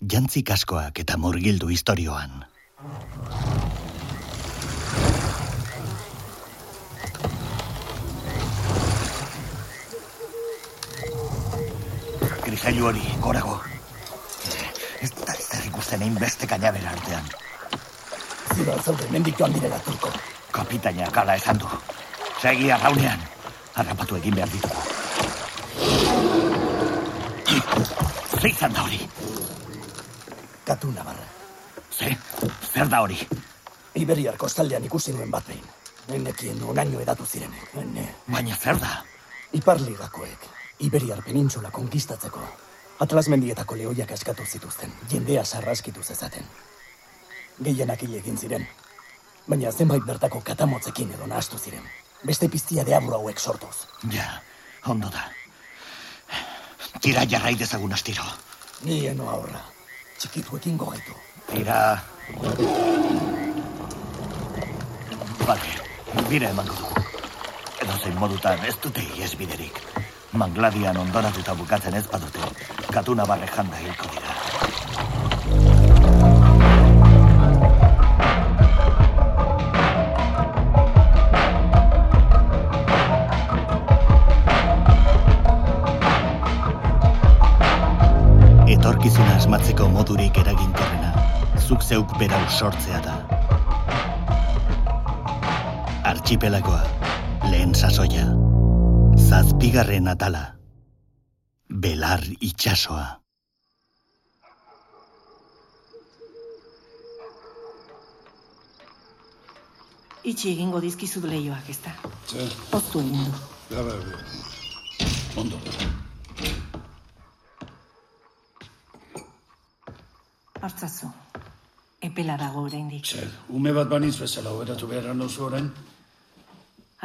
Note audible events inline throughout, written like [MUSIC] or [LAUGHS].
jantzi kaskoak eta murgildu historioan. Grisailu hori, gorago. Ez da da ikusten egin beste kainabera artean. Zira zaude, mendik joan direla turko. Kapitaina kala esan du. Segi arraunean. Harrapatu egin behar ditugu. Zer izan da hori? Katu nabarra. Ze, zer da hori? Iberiar kostaldean ikusi nuen bat behin. Nenekien onaino edatu ziren. Ene, Baina zer da? Iparligakoek, Iberiar penintzula konkistatzeko. Atlas mendietako lehoiak askatu zituzten, jendea sarraskitu zezaten. Gehienak hil egin ziren. Baina zenbait bertako katamotzekin edo nahastu ziren. Beste piztia deabru hauek sortuz. Ja, ondo da. Tira jarrai dezagun astiro. Ni eno aurra. Txikituekin gogaitu. Tira... Bale, bire emango dugu. Edo zein modutan ez dute iesbiderik. Mangladian ondoratuta bukatzen ez badute, katuna barre janda hilko dira. Berau sortzea da. Archipelagoa, lehen sasoia, zazpigarren atala, belar itxasoa. Itxi egingo dizkizut lehioak, ez da? Zer, Oztu egin du. da, ba, ba. Ondo. Hortzazu. Epela dago oraindik. Zer, ume bat baniz bezala oberatu behar nozu orain?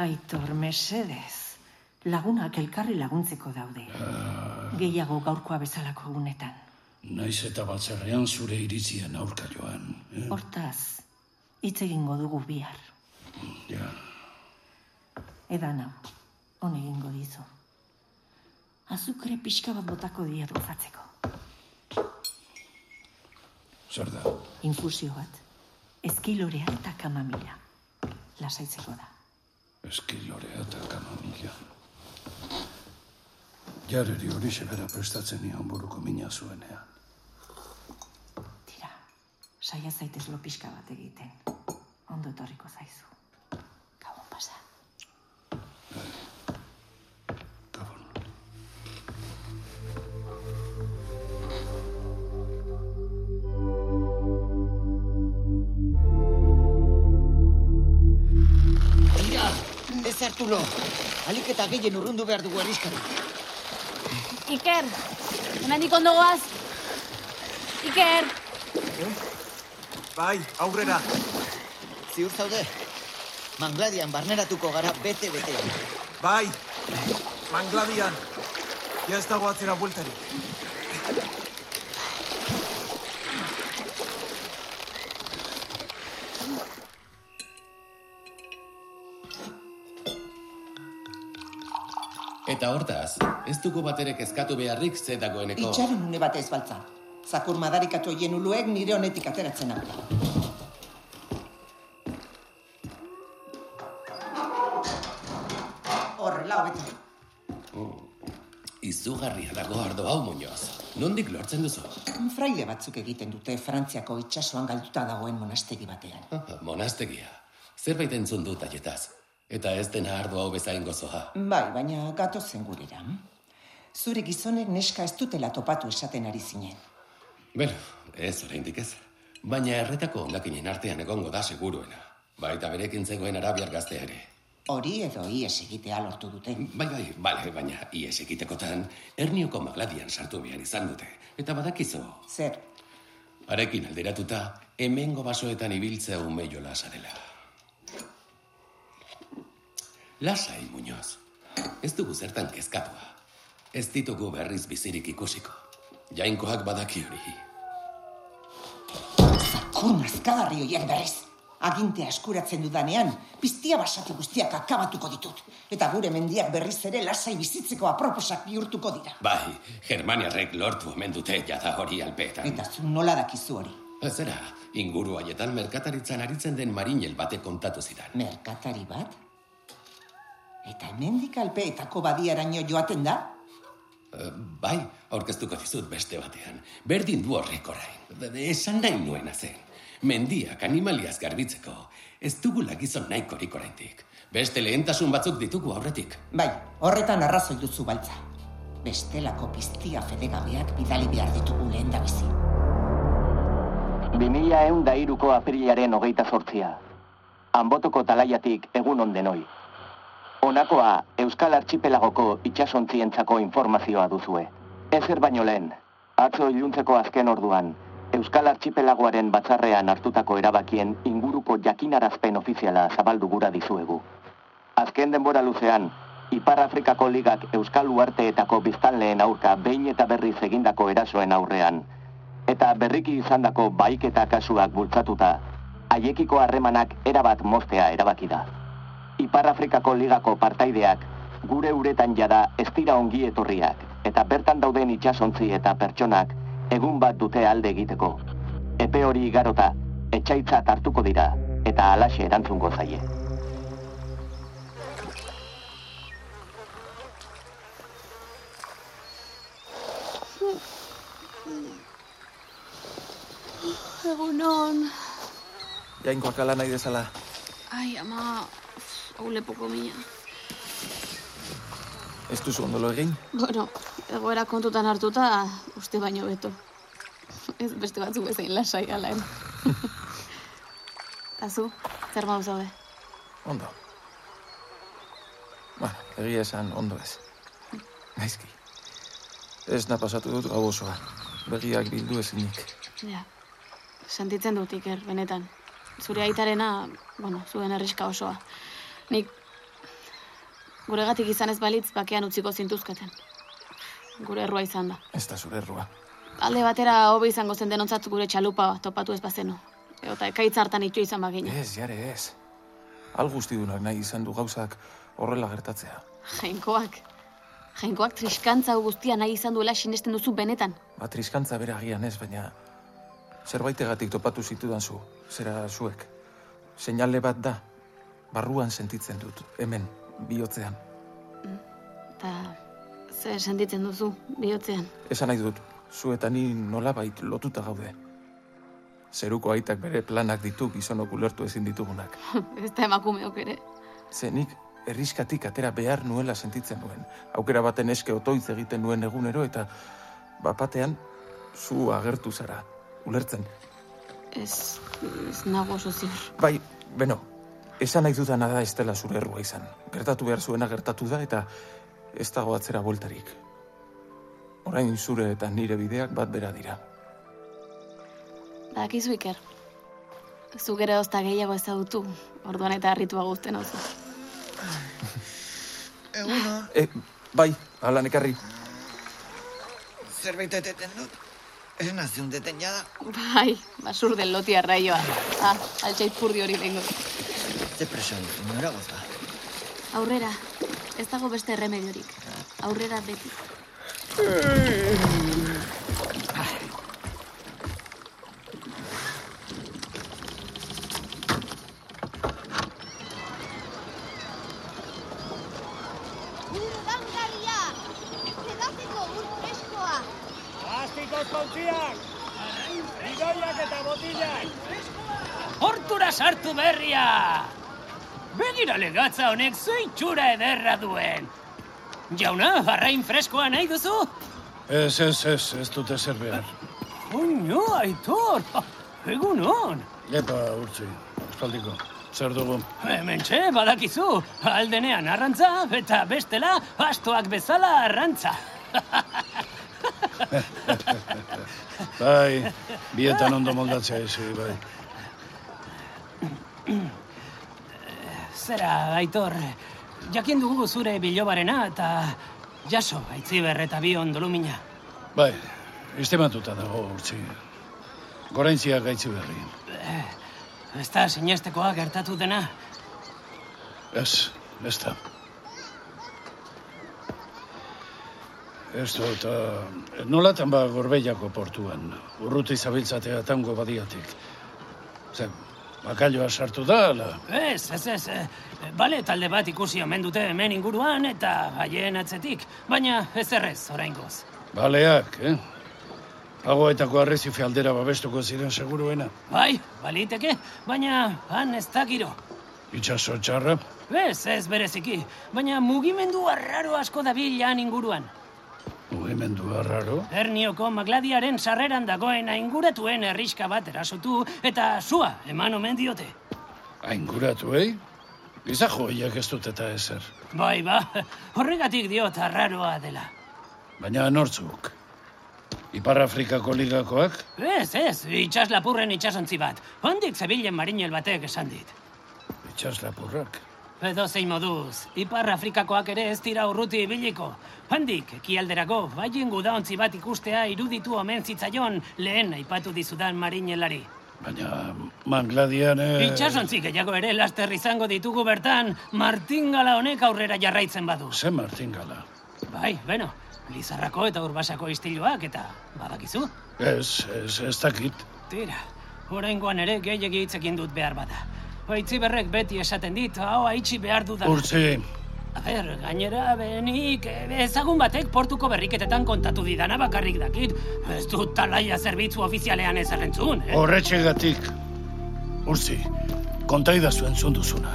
Aitor, mesedez. Lagunak elkarri laguntzeko daude. Gehiago gaurkoa bezalako egunetan. Naiz eta batzerrean zure iritzien aurka joan. Eh? Hortaz, hitz egingo dugu bihar. Ja, Edan hau, hon egingo dizu. Azukre pixka bat botako diet gozatzeko. Zer da? Infusio bat. Eskilorea eta kamamila. Lasaitzeko da. Eskilorea eta kamamila. Jarreri hori sebera prestatzen nion buruko mina zuenean. Tira, saia zaitez lo pixka bat egiten. Ondo etorriko zaizu. Ez hartu lo. Alik eta gehien urrundu behar dugu arriskari. Iker, hemendik ondo goaz. Iker, Bai, aurrera. Ziur zaude? Mangladian barneratuko gara bete-betean. Bai, mangladian. Ja ez dago atzera bueltarik. Eta hortaz, ez dugu baterek eskatu beharrik ze dagoeneko. Itxaron une bat baltza. Zakur madarikatu hien uluek nire honetik ateratzen hau. Horrela hobeto. Izugarria dago ardo hau, Muñoz. Nondik lortzen duzu? Fraile batzuk egiten dute Frantziako itsasoan galduta dagoen monastegi batean. Monastegia. Zerbait entzun dut aietaz. Eta ez dena ardo hau bezain gozoa. Bai, baina gatozen gurera. Zure gizonek neska ez dutela topatu esaten ari zinen. Beno, ez oraindik ez. Baina erretako ondakinen artean egongo da seguruena. Baita berekin zegoen arabiar gaztea ere. Hori edo ies egitea lortu dute. Bai, bai, bale, baina ies egitekotan, ernioko magladian sartu behar izan dute. Eta badakizu, Zer, Arekin alderatuta, hemengo basoetan ibiltzea ume jolasa Lasai, Muñoz. Ez dugu zertan kezkatua. Ez ditugu berriz bizirik ikusiko. Jainkoak badaki hori. zakur nazkagarri horiek berriz. Agintea eskuratzen dudanean, piztia basati guztiak akabatuko ditut. Eta gure mendiak berriz ere lasai bizitzeko aproposak bihurtuko dira. Bai, Germaniarrek lortu omen dute jada hori alpeetan. Eta zu nola dakizu hori? Zera, inguru haietan merkataritzan aritzen den marinel batek kontatu zidan. Merkatari bat? Eta hemendik alpeetako badiaraino joaten da? Eh, bai, aurkeztuko dizut beste batean. Berdin du horrek orain. Esan nahi nuena zen. Mendiak animaliaz garbitzeko. Ez dugula gizon nahikorik oraindik. Beste lehentasun batzuk ditugu aurretik. Bai, horretan arrazoi duzu baltza. Bestelako piztia fedegabeak bidali behar ditugu lehen da bizi. 2000 eun da iruko aprilaren hogeita sortzia. Anbotoko talaiatik egun ondenoi. Honakoa Euskal Archipelagoko itxasontzientzako informazioa duzue. Ezer baino lehen, atzo iluntzeko azken orduan, Euskal Archipelagoaren batzarrean hartutako erabakien inguruko jakinarazpen ofiziala zabaldu gura dizuegu. Azken denbora luzean, Ipar Afrikako ligak Euskal Uarteetako biztanleen aurka behin eta berriz egindako erasoen aurrean, eta berriki izandako baiketa kasuak bultzatuta, haiekiko harremanak erabat mostea erabaki da. Ipar Afrikako ligako partaideak gure uretan jada ez dira ongi etorriak, eta bertan dauden itxasontzi eta pertsonak egun bat dute alde egiteko. Epe hori igarota, etxaitza hartuko dira, eta alaxe erantzungo zaie. Egunon. Jainkoak ala nahi dezala. Ai, ama, hau lepoko mina. Ez duzu ondolo egin? Bueno, egoera kontutan hartuta, uste baino beto. Ez beste batzuk bezain lasai alaen. [LAUGHS] Azu, zer mauz zaude? Ondo. Bueno, egia esan ondo ez. Gaizki. Ez na pasatu dut gau osoa. Begiak bildu ezinik. Ja, sentitzen dut iker, benetan. Zure aitarena, bueno, zuen herriska osoa. Nik guregatik izan ez balitz bakean utziko zintuzketen. Gure errua izan da. Ez da zure errua. Alde batera hobe izango zen denontzat gure txalupa topatu ez bazenu. Eta ekaitz hartan itu izan bagina. Ez, jare ez. Al guztidunak nahi izan du gauzak horrela gertatzea. Jainkoak. Jainkoak triskantza guztia nahi izan duela sinesten duzu benetan. Ba, triskantza bera agian ez, baina zerbaitegatik topatu zitudan zu, zera zuek. Seinale bat da, barruan sentitzen dut, hemen, bihotzean. Eta ze sentitzen duzu bihotzean. Esan nahi dut, zu eta ni nolabait lotuta gaude. Zeruko aitak bere planak ditu gizonok ulertu ezin ditugunak. [LAUGHS] ez da emakumeok ere. Zenik erriskatik atera behar nuela sentitzen nuen. Aukera baten eske otoitz egiten nuen egunero eta bapatean zu agertu zara. Ulertzen. Ez, ez nago oso ziur. Bai, beno, esan nahi dudana da ez dela zure errua izan. Gertatu behar zuena gertatu da eta ez dago atzera bueltarik. Orain zure eta nire bideak bat bera dira. Badakizu iker. Zu gero ozta gehiago ezagutu, orduan eta harritua guzten oso. [LAUGHS] Eguna. E, bai, alan ekarri. Zerbait eteten dut. Ez naziun deten jada. Bai, basur del loti arraioa. Ah, altxait purdi hori lengo. Ze preso, nora goza. Aurrera, ez dago beste remediorik. Aurrera beti. Urdangaria! Zedatzeko ur freskoa! Plastikoz kontziak! Bidoiak eta botilak! Hortura sartu berria! Begira legatza honek zoitxura ederra duen. Jauna, arrain freskoa nahi duzu? Ez, ez, ez, ez dute zer behar. Oino, aitor! Egun hon! Epa, urtzi, espaldiko. Zer dugu? Hemen txe, badakizu, aldenean arrantza, eta bestela, astoak bezala arrantza. bai, bietan ondo moldatzea ezi, bai. [CLEARS THROAT] Zera, aitor, jakin dugu zure bilobarena, eta jaso, aitziber eta bi ondolumina. Bai, istematuta dago, urtzi. Goraintziak gaitzi berri. Ez da sinestekoa gertatu dena. Ez, ez da. Ez du, eta nolatan ba gorbeiako portuan, urruti zabiltzatea tango badiatik. Zer, bakailoa sartu da, ala? Ez, ez, ez. eh, Bale talde bat ikusi omen dute hemen inguruan eta haien atzetik. Baina ez errez, oraingoz. Baleak, eh? Pagoetako arrezife aldera babestuko ziren seguruena. Bai, baliteke, baina han ez da giro. Itxaso txarra, Ez, ez bereziki, baina mugimendu arraro asko dabil han inguruan. Mugimendua raro. Ernioko magladiaren sarreran dagoen inguratuen herriska bat erasotu eta sua eman omen diote. Ainguratu, eh? Giza joiak ez dut eta ezer. Bai, ba, horregatik diot arraroa dela. Baina nortzuk. Ipar Afrikako ligakoak? Ez, ez, itxas lapurren itxasontzi bat. Hondik zebilen marinel batek esan dit. Itxas lapurrak. Edo zein moduz, Ipar Afrikakoak ere ez dira urruti ibiliko. Handik, ekialderako, baien gudaontzi bat ikustea iruditu omen zitzaion lehen aipatu dizudan marinelari. Baina Mangladian... Eh... Itxasontzi gehiago ere laster izango ditugu bertan, martingala honek aurrera jarraitzen badu. Ze martingala? Bai, beno, Lizarrako eta Urbasako istiluak eta badakizu. Ez, ez, ez dakit. Tira, oraingoan ere gehiegi hitzekin dut behar bada. Baitzi berrek beti esaten dit, hau haitxi behar dudan. Urtzi, A ber, gainera, benik, eh, ezagun batek portuko berriketetan kontatu didana bakarrik dakit. Ez dut talaia zerbitzu ofizialean ez errentzun, eh? horretxegatik. Urtzi, kontaida zuen duzuna.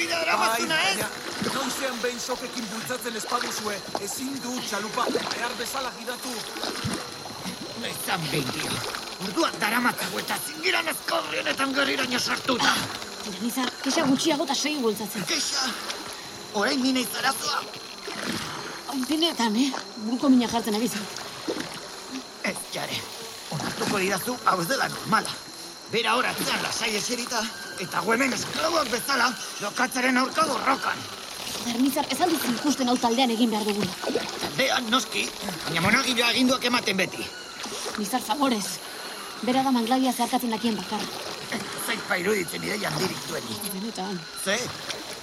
Pertigarekin norabide daramatzuna, ez? baina noizean behin sokekin bultzatzen espaduzue, ezin du txalupa behar bezala giratu. Ezan behin dio. Orduan daramatzago eta zingiran ezkorri honetan gerriraino sartuta. Denizar, kexa gutxiago eta segi bultzatzen. Kexa? Orain nina izarazoa? Benetan, eh? Buruko mina jartzen ari zen. Ez, jare. Onartuko didazu, hau ez dela normala. Bera horatzen lasai eserita, eta gu hemen esklaboak bezala, lokatzaren aurka borrokan. Bernizar, ez aldiz ikusten hau taldean egin behar dugula. Taldean, noski, baina monagiloa aginduak ematen beti. Nizar, favorez. Bera da mangladia zeharkatzen dakien bakarra. Zait pairuditzen ideia handirik duenik. Benetan. Ze?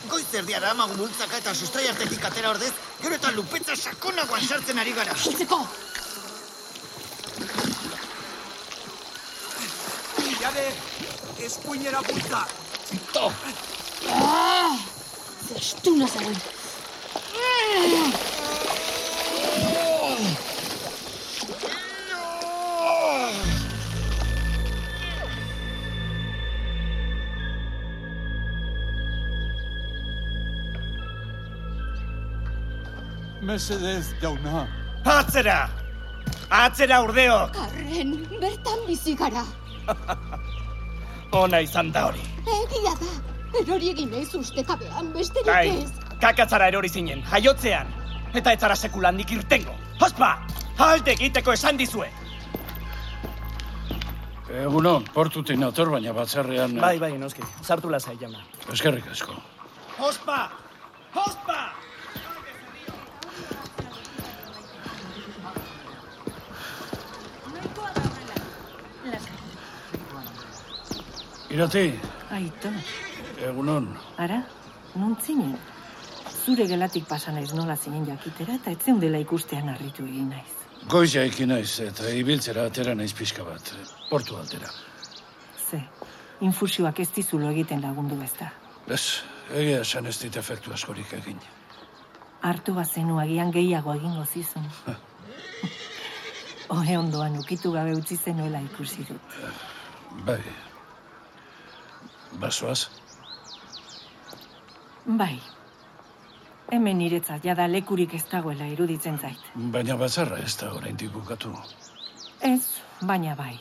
Goiz erdiara amagu bultzaka eta sustrai artetik atera ordez, gero eta lupetza sakonagoan sartzen ari gara. Hiltzeko! Jade, eskuinera bultza. To! Ah! Zestuna zaren. Mesedez, jauna. Atzera! Atzera urdeok! Arren, bertan bizi gara. [LAUGHS] Ona izan da hori. Egia da. Erori egin naiz ustekabean, besterik Bai, ez. kakatzara erori zinen, jaiotzean. Eta ez zara sekulandik irtengo. Ospa! Halte egiteko esan dizue! Egunon, portutik nator, baina batzarrean... eh, Bai, bai, noski. Sartu lasai, jauna. Eskerrik asko. Ospa! Ospa! Irati, Aito, egunon. ara, non zinen? Zure gelatik pasa naiz nola zinen jakitera eta ez dela ikustean harritu egin naiz. Goiz jaiki naiz eta ibiltzera atera naiz pixka bat. Portu aldera. Ze, infusioak ez dizulo egiten lagundu ez da. Ez, egia esan ez dit efektu askorik egin. Hartu bazenu agian gehiago egingo zizun. Ohe ondoan ukitu gabe utzi zenuela ikusi dut. Bai. Basoaz? Bai. Hemen niretzat jada lekurik ez dagoela iruditzen zait. Baina batzarra ez da oraindik bukatu. Ez, baina bai.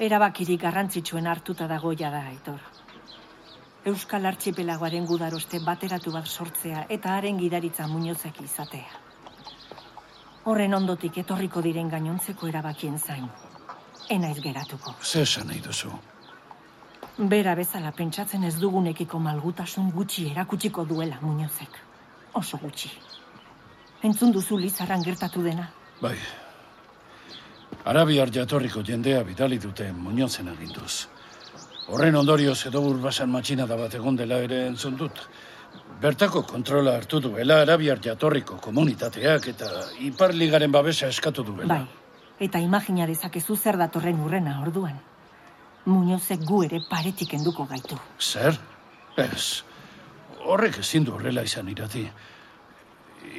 Erabakirik garrantzitsuen hartuta dago jada, Aitor. Euskal Archipelagoaren gudaroste bateratu bat sortzea eta haren gidaritza muñozek izatea. Horren ondotik etorriko diren gainontzeko erabakien zain. Enaiz geratuko. Ze esan nahi duzu? Bera bezala pentsatzen ez dugunekiko malgutasun gutxi erakutsiko duela muñozek. Oso gutxi. Entzun duzu Lizaran gertatu dena. Bai. Arabiar jatorriko jendea bidali dute Muñozen aginduz. Horren ondorioz edo urbasan matxinada bat egon dela ere entzun dut. Bertako kontrola hartu duela Arabiar jatorriko komunitateak eta Iparligaren babesa eskatu duela. Bai. Eta imagina dezakezu zer datorren urrena orduan. Muñozek gu ere paretik enduko gaitu. Zer? Ez. Horrek ezin du horrela izan irati.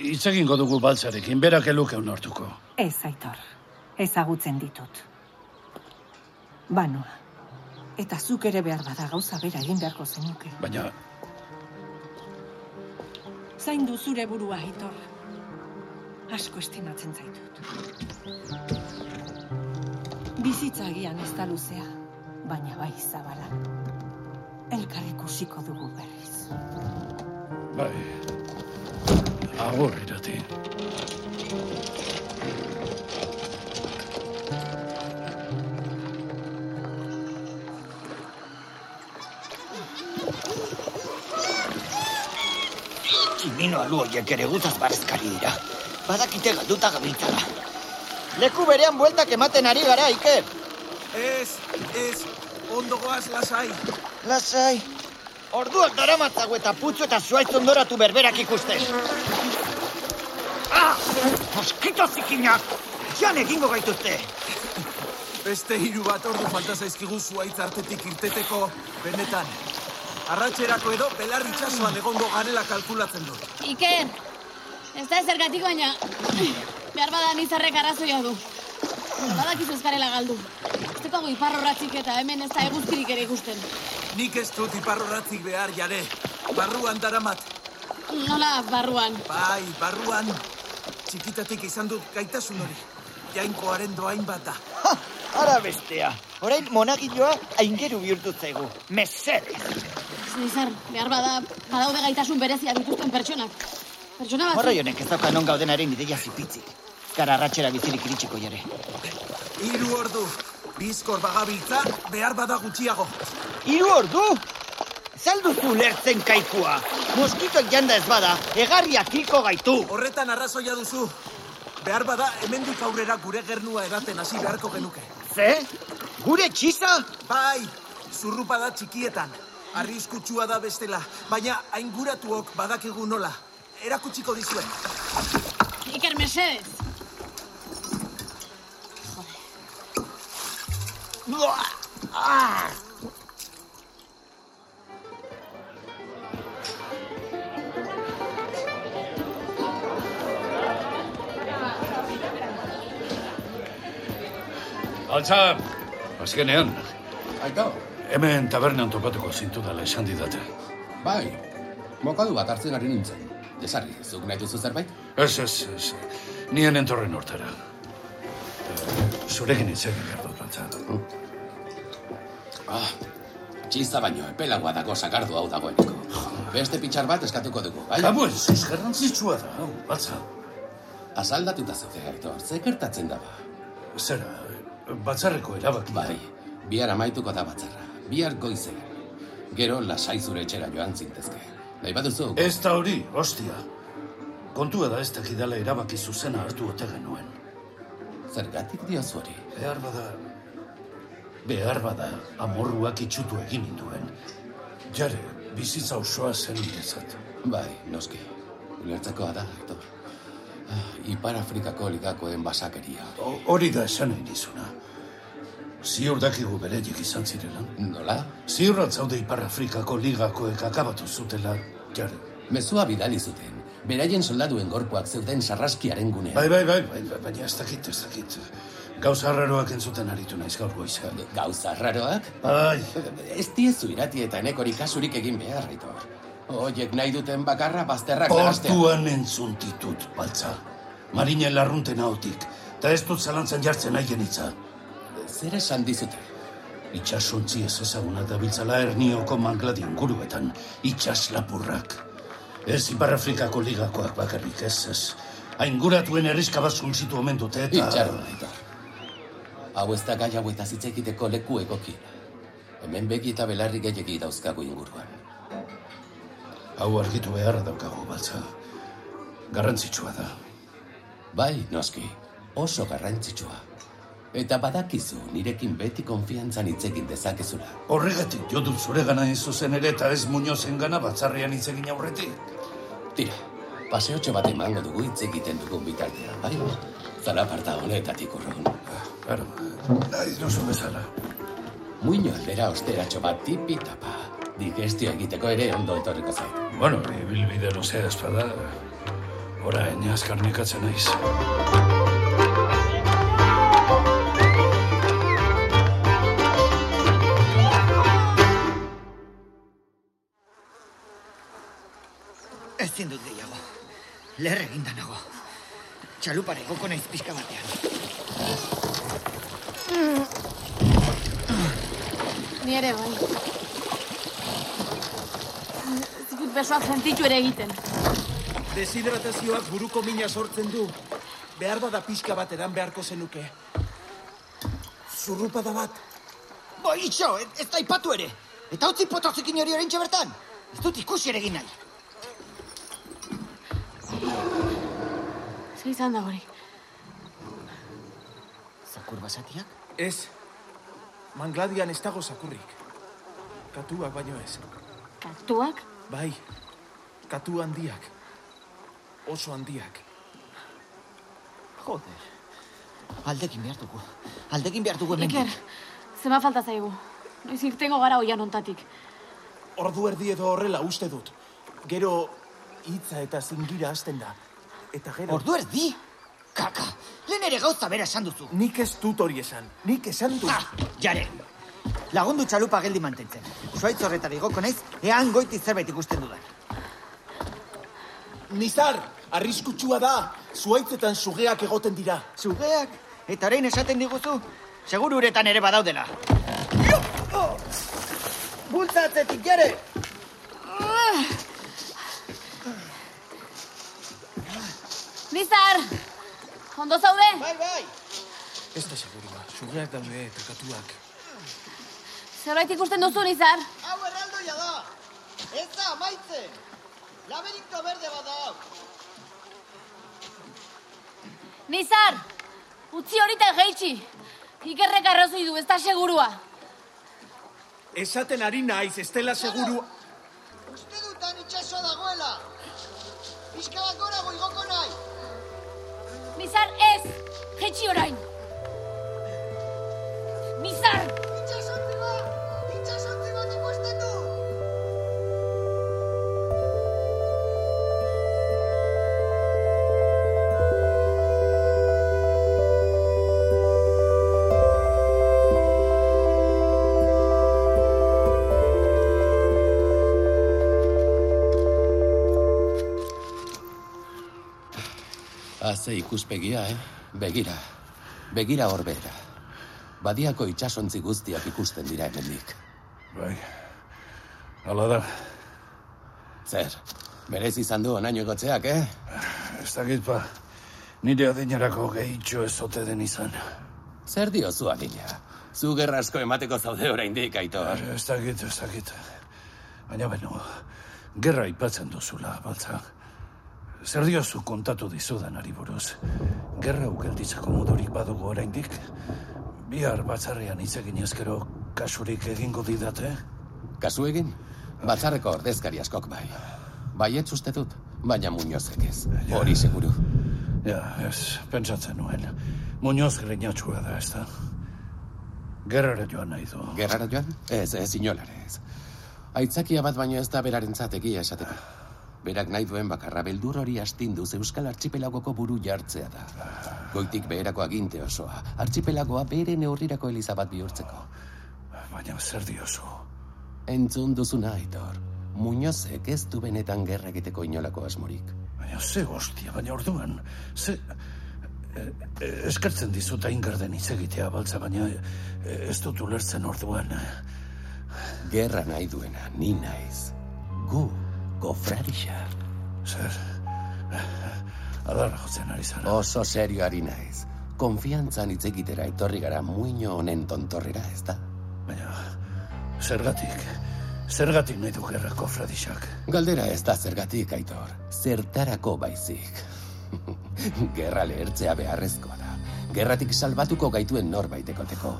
Hitz egingo dugu baltzarekin, berak eluke unortuko. Ez, Aitor. Ezagutzen ditut. Banoa. Eta zuk ere behar bada gauza bera egin beharko zenuke. Baina, Zaindu zure burua, Aitor. Asko estimatzen zaitut. Bizitza agian ez da luzea, baina bai zabala. Elkar ikusiko dugu berriz. bai. Agur irati. Kimino alu horiek ere gutaz barezkari dira. Badakite galduta gabiltzala. Leku berean bueltak ematen ari gara, Iker. Ez, ez, ondo goaz lasai. Lasai. Orduak daramatzago eta putzu eta zuaitz ondoratu berberak ikusten. Ah! Moskito zikinak! Jan egingo gaituzte! Beste hiru bat ordu falta zaizkigu zuaitz artetik irteteko, benetan. Arratxerako edo belar itxasoan egongo garela kalkulatzen du. Iker, ez da ezergatik baina, behar bada nizarrek arrazoia du. Badakizu ez garela galdu. Ez dukagu iparrorratzik eta hemen ez da eguzkirik ere ikusten. Nik ez dut iparrorratzik behar jare. Barruan daramat. Nola barruan. Bai, barruan. Txikitatik izan dut gaitasun hori. Jainkoaren doain bat da. Ara bestea. Orain monagiloa aingeru bihurtu zaigu. Mesedez. Nizar, behar bada, badaude gaitasun berezia dituzten pertsonak. Pertsona bat... Horroi honek ez dauka non gaudenaren ideia zipitzik. Gara bizirik iritsiko jare. Hiru ordu. Bizkor bagabiltza, behar bada gutxiago. Hiru ordu? Zalduzu lertzen kaikua. Moskitoek janda ez bada, egarriak hilko gaitu. Horretan arrazoia duzu. Behar bada, hemendik aurrera gure gernua eraten hasi beharko genuke. Ze? Gure txisa? Bai, zurrupa da txikietan. Arriskutsua da bestela, baina ainguratuok badakigu nola. Erakutsiko dizuet. Iker, mesedez. Altza, azkenean, Aito, hemen tabernan topatuko zintu dela esan didate. bai, mokadu bat hartzen ari nintzen. Desarri, zuk nahi duzu zerbait? Ez, ez, ez. Nien entorren hortara. Eh, Zurekin behar dut, altza. Txiza baino, epelagoa dago sakardu hau dagoeneko. Beste pitxar bat eskatuko dugu, bai? Gabo ez, ez garrantzitsua da, hau, altza. Asaldatuta zaude, Aitor, ze gertatzen da ba? Zera, batzarreko erabaki. Bai, bihar amaituko da batzarra. Bihar goize. Gero lasai zure etxera joan zintezke. Nahi baduzu? Ez da hori, ostia. Kontua da ez dakidala erabaki zuzena hartu ote genuen. Zergatik diozu hori? Behar bada... Behar bada amorruak itxutu egin ninduen. Jare, bizitza osoa zen niretzat. Bai, noski. Ulertzekoa da, Aitor. Ah, Ipar Afrikako ligakoen basakeria. Hori da esan nahi nizuna. Ziur dakigu bereiek izan zirela. Nola? Ziur atzaude Ipar Afrikako ligakoek akabatu zutela, jare. Mezua bidali zuten. Beraien soldaduen gorpuak zeuden sarraskiaren gunean. Bai, bai, bai, bai, baina ez dakit, ez dakit. Gauza arraroak entzuten aritu naiz gaur goizean. Gauza arraroak? Bai. Ez diezu irati eta enekori kasurik egin behar, Aitor. Oiek nahi duten bakarra bazterrak nahastea. Portuan entzun ditut, baltza. Marinen larrunten hautik. Eta ez dut zalantzan jartzen haien hitza. Zer esan dizute? Itxasontzi ez ezagunak dabiltzala ernioko mangladi inguruetan, itxas lapurrak. Ez Ipar Afrikako ligakoak bakarrik ez, ez. Ainguratuen erriska bat zuntzitu omen dute eta... Itxaron, Aitor. Hau ez da gai hauetaz hitz egiteko leku egokiena. Hemen begi eta belarri gehiagi dauzkagu inguruan. Hau argitu beharra daukagu, baltza. Garrantzitsua da. Bai, noski, oso garrantzitsua. Eta badakizu, nirekin beti konfiantzan hitz egin dezakezula. Horregatik jo dut zure gana zuzen ere eta ez muñozen gana batzarrean hitz egin aurretik. Tira, paseotxo bat emango dugu hitz egiten dugun bitartean, bai? Zalaparta honetatik urrun. Claro, nahi duzu bezala. Muino aldera osteratxo bat tipi-tapa. Digestio egiteko ere ondo etorriko zait. Bueno, ibilbide luzea espada, orain azkarnikatzen naiz. Ezin dut gehiago. Leher eginda nago. Txalupare goko naiz pixka batean. Ni ere bai. Dut besoak sentitu ere egiten. Deshidratazioak buruko mina sortzen du. Behar bada pixka bat edan beharko zenuke. Zurrupada bat. Bo, itxo, ez, ez da ipatu ere. Eta utzi potozikin hori orain bertan. Ez dut ikusi ere egin nahi. Zer izan da hori? Zakur basatiak? Ez. Mangladian ez dago zakurrik. Katuak baino ez. Katuak? Bai. Katu handiak. Oso handiak. Joder. Aldekin behar dugu. Aldekin behar dugu hemen. Iker, zema falta zaigu. Noiz irtengo gara oian ontatik. Ordu erdi edo horrela uste dut. Gero hitza eta zingira hasten da. Eta gero... Ordu erdi? Kaka, lehen ere gauza bera esan duzu. Nik ez dut hori esan. Nik esan dut. Ah, jare. Lagundu txalupa geldi mantentzen. Zuaitz horretara igoko naiz, ean goiti zerbait ikusten dudan. Nizar, arriskutsua da. Zuaitzetan sugeak egoten dira. Sugeak? Eta orain esaten diguzu? Seguru uretan ere badaudela. Oh! Bultza atzetik, jare! Nizar! Ondo zaude? Bai, bai! Ez da segurua. Sugeak daude eta katuak. Zerbait ikusten duzu, Nizar? Hau erraldoia da! Ez da, amaitzen! Laberinto berde bat da hau! Nizar! Utzi horita geitxi! Ikerrek arrazoi du, ez da segurua. Esaten ari naiz, ez dela seguru... Uste dutan itxasoa dagoela! Pixka bat gora goigoko nahi! Nizar, ez! Jetxi orain! Nizar! Haze ikuspegia, eh? Begira. Begira horbera. Badiako itxasontzi guztiak ikusten dira hemendik. Bai. Hala da. Zer, berez izan du onaino egotzeak, eh? Ez dakit pa. Nire adinerako gehitxo ez ote den izan. Zer diozu adina? Zu gerra asko emateko zaude oraindik, Aitor. Ez dakit, ez dakit. Baina beno, gerra ipatzen duzula, baltza. Zer diozu kontatu dizudan ari buruz? Gerra ugelditzako modurik badugu oraindik? Bihar batzarrean hitz egin ezkero kasurik egingo didate? Kasu egin? Batzarreko ordezkari askok bai. Baietz uste dut, baina Muñozek ez. Hori seguru. Ja, ez, pentsatzen nuen. Muñoz greinatxua da, ez da? Gerrara joan nahi du. Gerrara joan? Ez, ez, inolare ez. Aitzakia bat baino ez da berarentzat egia esateko. Berak nahi duen bakarra beldur hori astinduz Euskal Archipelagoko buru jartzea da. Goitik beherako aginte osoa. Archipelagoa bere neurrirako eliza bat bihurtzeko. Baina zer diozu? Entzun duzuna, Aitor. Muñozek ez du benetan gerra egiteko inolako asmorik. Baina ze hostia, baina orduan, ze... E, eskertzen dizut hain garden hitz egitea baltza, baina e, ez dut ulertzen orduan. Gerra nahi duena, ni naiz. Gu, gofradixa. Zer? Adarra jotzen ari zara. Oso serio ari naiz. Konfiantzan hitz egitera etorri gara muino honen tontorrera, ez da? Baina, zergatik, zergatik nahi du gerra kofradixak. Galdera ez da zergatik, aitor. Zertarako baizik. [LAUGHS] Gerra lehertzea beharrezkoa da. Gerratik salbatuko gaituen norbaitekoteko.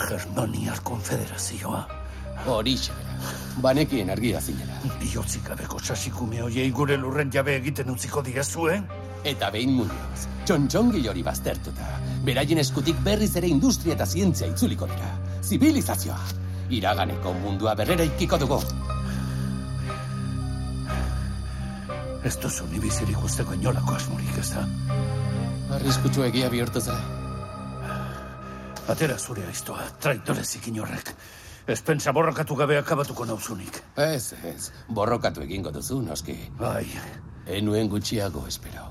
Germaniar konfederazioa. Horixe bera. Banekien argia zinela. Biotzik gabeko sasikume hoiei gure lurren jabe egiten utziko diezue? Eta behin munioz, txontxongi hori baztertuta. Beraien eskutik berriz ere industria eta zientzia itzuliko dira. Zibilizazioa. Iraganeko mundua berrera ikiko dugu. Ez duzu ni bizirik usteko inolako asmorik, ez da? Arriskutsu egia bihurtu zara. Atera zure aiztoa, traitore zikin horrek. Ez pentsa borrokatu gabe akabatuko nauzunik. Ez, ez, borrokatu egingo duzu, noski. Bai. Enuen gutxiago, espero.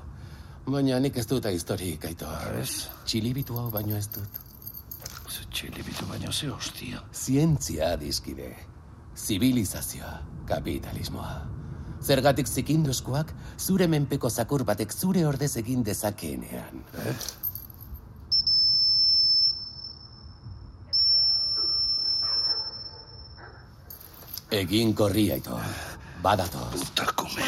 Baina nik ez dut historik, aitor. Ez? Txilibitu hau baino ez dut. Ze txilibitu baino ze hostia. Zientzia dizkide. Zibilizazioa, kapitalismoa. Zergatik zikindu eskuak, zure menpeko zakur batek zure ordez egin dezakeenean. Eh? Egin korri, aitor. Badatoz. Utakume.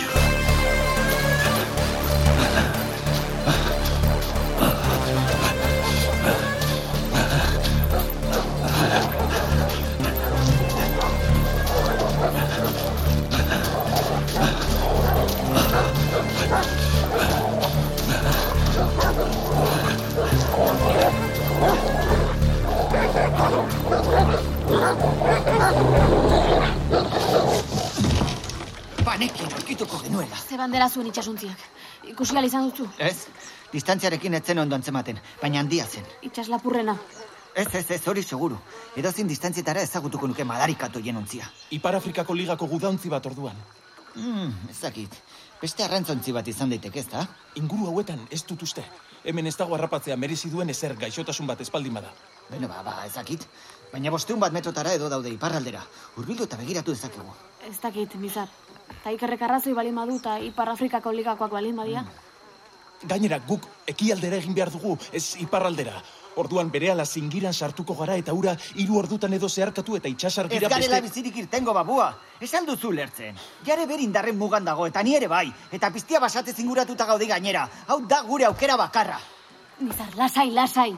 [LAUGHS] Banekin aurkituko genuela. Ze bandera zuen itxasuntziak. Ikusi izan duzu. Ez, distantziarekin etzen ondo antzematen, baina handia zen. Itxas lapurrena. Ez, ez, ez, hori seguru. Edozin distantzietara ezagutuko nuke madarikatu jenontzia. Ipar Afrikako ligako gudauntzi bat orduan. Hmm, ez dakit. Beste arrantzontzi bat izan daiteke, ez da? Inguru hauetan ez dut uste. Hemen ez dago harrapatzea merezi duen ezer gaixotasun bat espaldin bada. Beno, ba, ba, ez dakit. Baina bosteun bat metrotara edo daude iparraldera. Urbildu eta begiratu dezakegu. Ez dakit, bizar. Ta ikerrek arrazoi balin badu eta Ipar Afrikako ligakoak balin badia. Gainera, guk ekialdera egin behar dugu, ez iparraldera. Orduan berehala zingiran sartuko gara eta ura hiru ordutan edo zeharkatu eta Ez itxasargira garela bizirik irtengo babua. Esan duzu lertzen. Jare berindarren mugan dago, eta ni ere bai. Eta piztia basate zinguratuta gaude gainera. Hau da gure aukera bakarra. Nizar, lasai, lasai.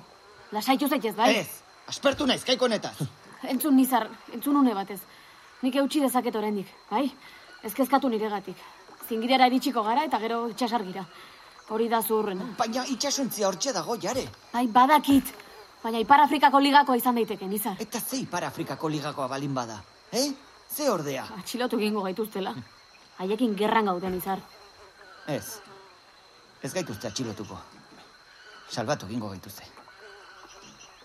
Lasaitu zaitez, bai? Ez, aspertu naiz kaiko honetaz. Entzun, Nizar, entzun une batez. Nik eutxi dezaket oraindik, bai? Ez kezkatu niregatik. Zingirara iritsiko gara eta gero itxasargira. Hori da zuhurrena. Baina itxasuntzia hortxe dago, jare. Bai, badakit. Baina Ipar Afrikako ligakoa izan daiteke, Nizar. Eta ze Ipar Afrikako ligakoa balin bada. Eh? Ze ordea? Atxilotu egingo gaituztela. Haiekin gerran gauden, Nizar. Ez. Ez gaituzte atxilotuko. Salbatu egingo gaituzte.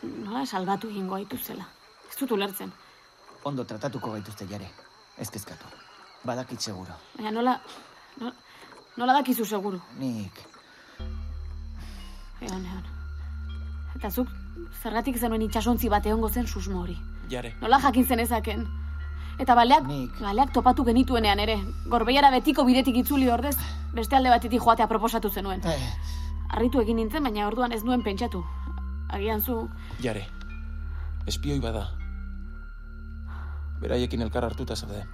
Nola salbatu egingo gaituztela. Ez dut ulertzen. Ondo tratatuko gaituzte jare. Ez kezkatu. Badakit seguro. Baina nola... Nola, nola dakizu seguru. Nik. Egon, egon. Eta zuk, zergatik zenuen itxasontzi bat egongo zen susmo hori. Jare. Nola jakin zenezaken. Eta baleak, baleak topatu genituenean ere. Gorbeiara betiko bidetik itzuli ordez, beste alde batetik joatea proposatu zenuen. Eh. Arritu egin nintzen, baina orduan ez nuen pentsatu. Agian zu, Jare, espioi bada. Beraiekin elkar hartuta zaude.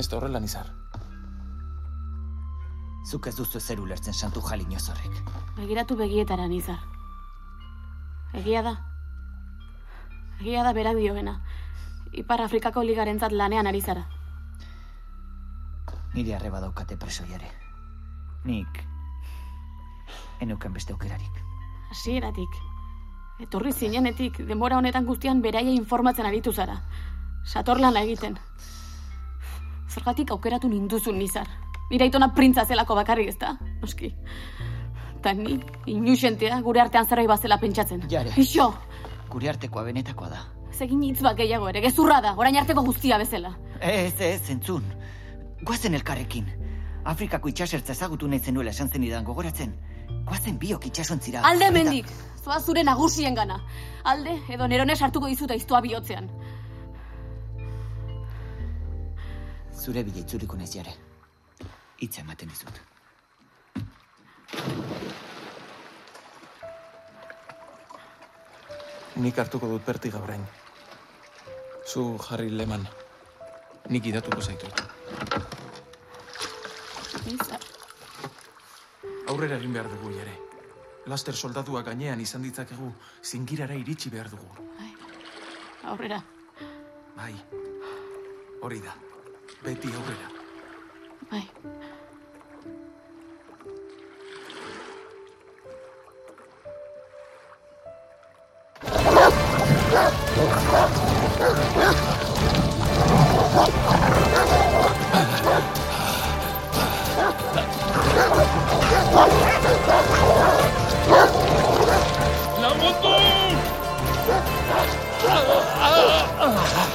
Ez da horrela nizar. Zuk ez duzu ezer ulertzen santu jalinoz horrek. begiratu begietara nizar. Egia da. Egia da berak dioena. Ipar Afrikako ligarentzat lanean ari zara. Nire arreba daukate preso jare. Nik... Eneuken beste aukerarik. Hasieratik. Etorri zinenetik, denbora honetan guztian beraia informatzen aritu zara. Satorlana egiten. Zergatik aukeratu ninduzun nizar. Nire aitona printza zelako bakarrik ez da, noski. Ta ni, inusentea, gure artean zerbait bazela pentsatzen. Jare. Ixo, Gure artekoa benetakoa da. zegin hitz bat gehiago ere, gezurra da, orain arteko guztia bezala. Ez, ez, entzun. Guazen elkarrekin. Afrikako itxasertza ezagutu nahi zenuela esan zenidan gogoratzen. Guazen biok itxasontzira. Alde Eta- mendik, zoa zure nagusien gana. Alde, edo nerone sartuko dizuta iztua bihotzean. Zure bile itzuriko naiz jare. Hitza ematen dizut. Nik hartuko dut bertiga orain. Zu jarri leman. Nik idatuko zaitut. Aurrera egin behar dugu ere. Laster soldatuak gainean izan ditzakegu, zingirara iritsi behar dugu. Aurrera. Bai. Hori da. Beti aurrera. Bai. ¡La moto! ¡Ande!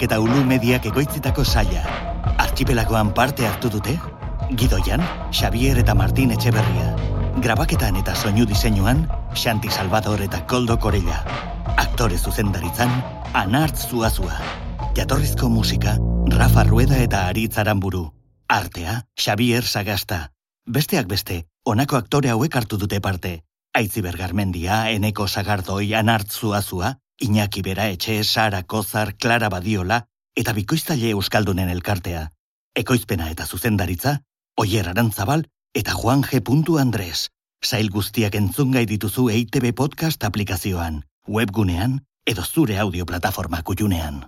Podcastek eta Ulu Mediak egoitzetako saia. Archipelagoan parte hartu dute? Gidoian, Xavier eta Martin Etxeberria. Grabaketan eta soinu diseinuan, Xanti Salvador eta Koldo Korella. Aktore zuzendaritzan, Anart Zuazua. Jatorrizko musika, Rafa Rueda eta Aritz Aramburu. Artea, Xavier Sagasta. Besteak beste, honako aktore hauek hartu dute parte. Aitziber Garmendia, Eneko Sagardoi, Anart Zuazua, Iñaki Bera Etxe, Sara Kozar, Clara Badiola eta Bikoiztaile Euskaldunen elkartea. Ekoizpena eta zuzendaritza, Oier Arantzabal eta Juan G. Andres. Sail guztiak entzungai dituzu EITB Podcast aplikazioan, webgunean edo zure audio plataforma kutxunean.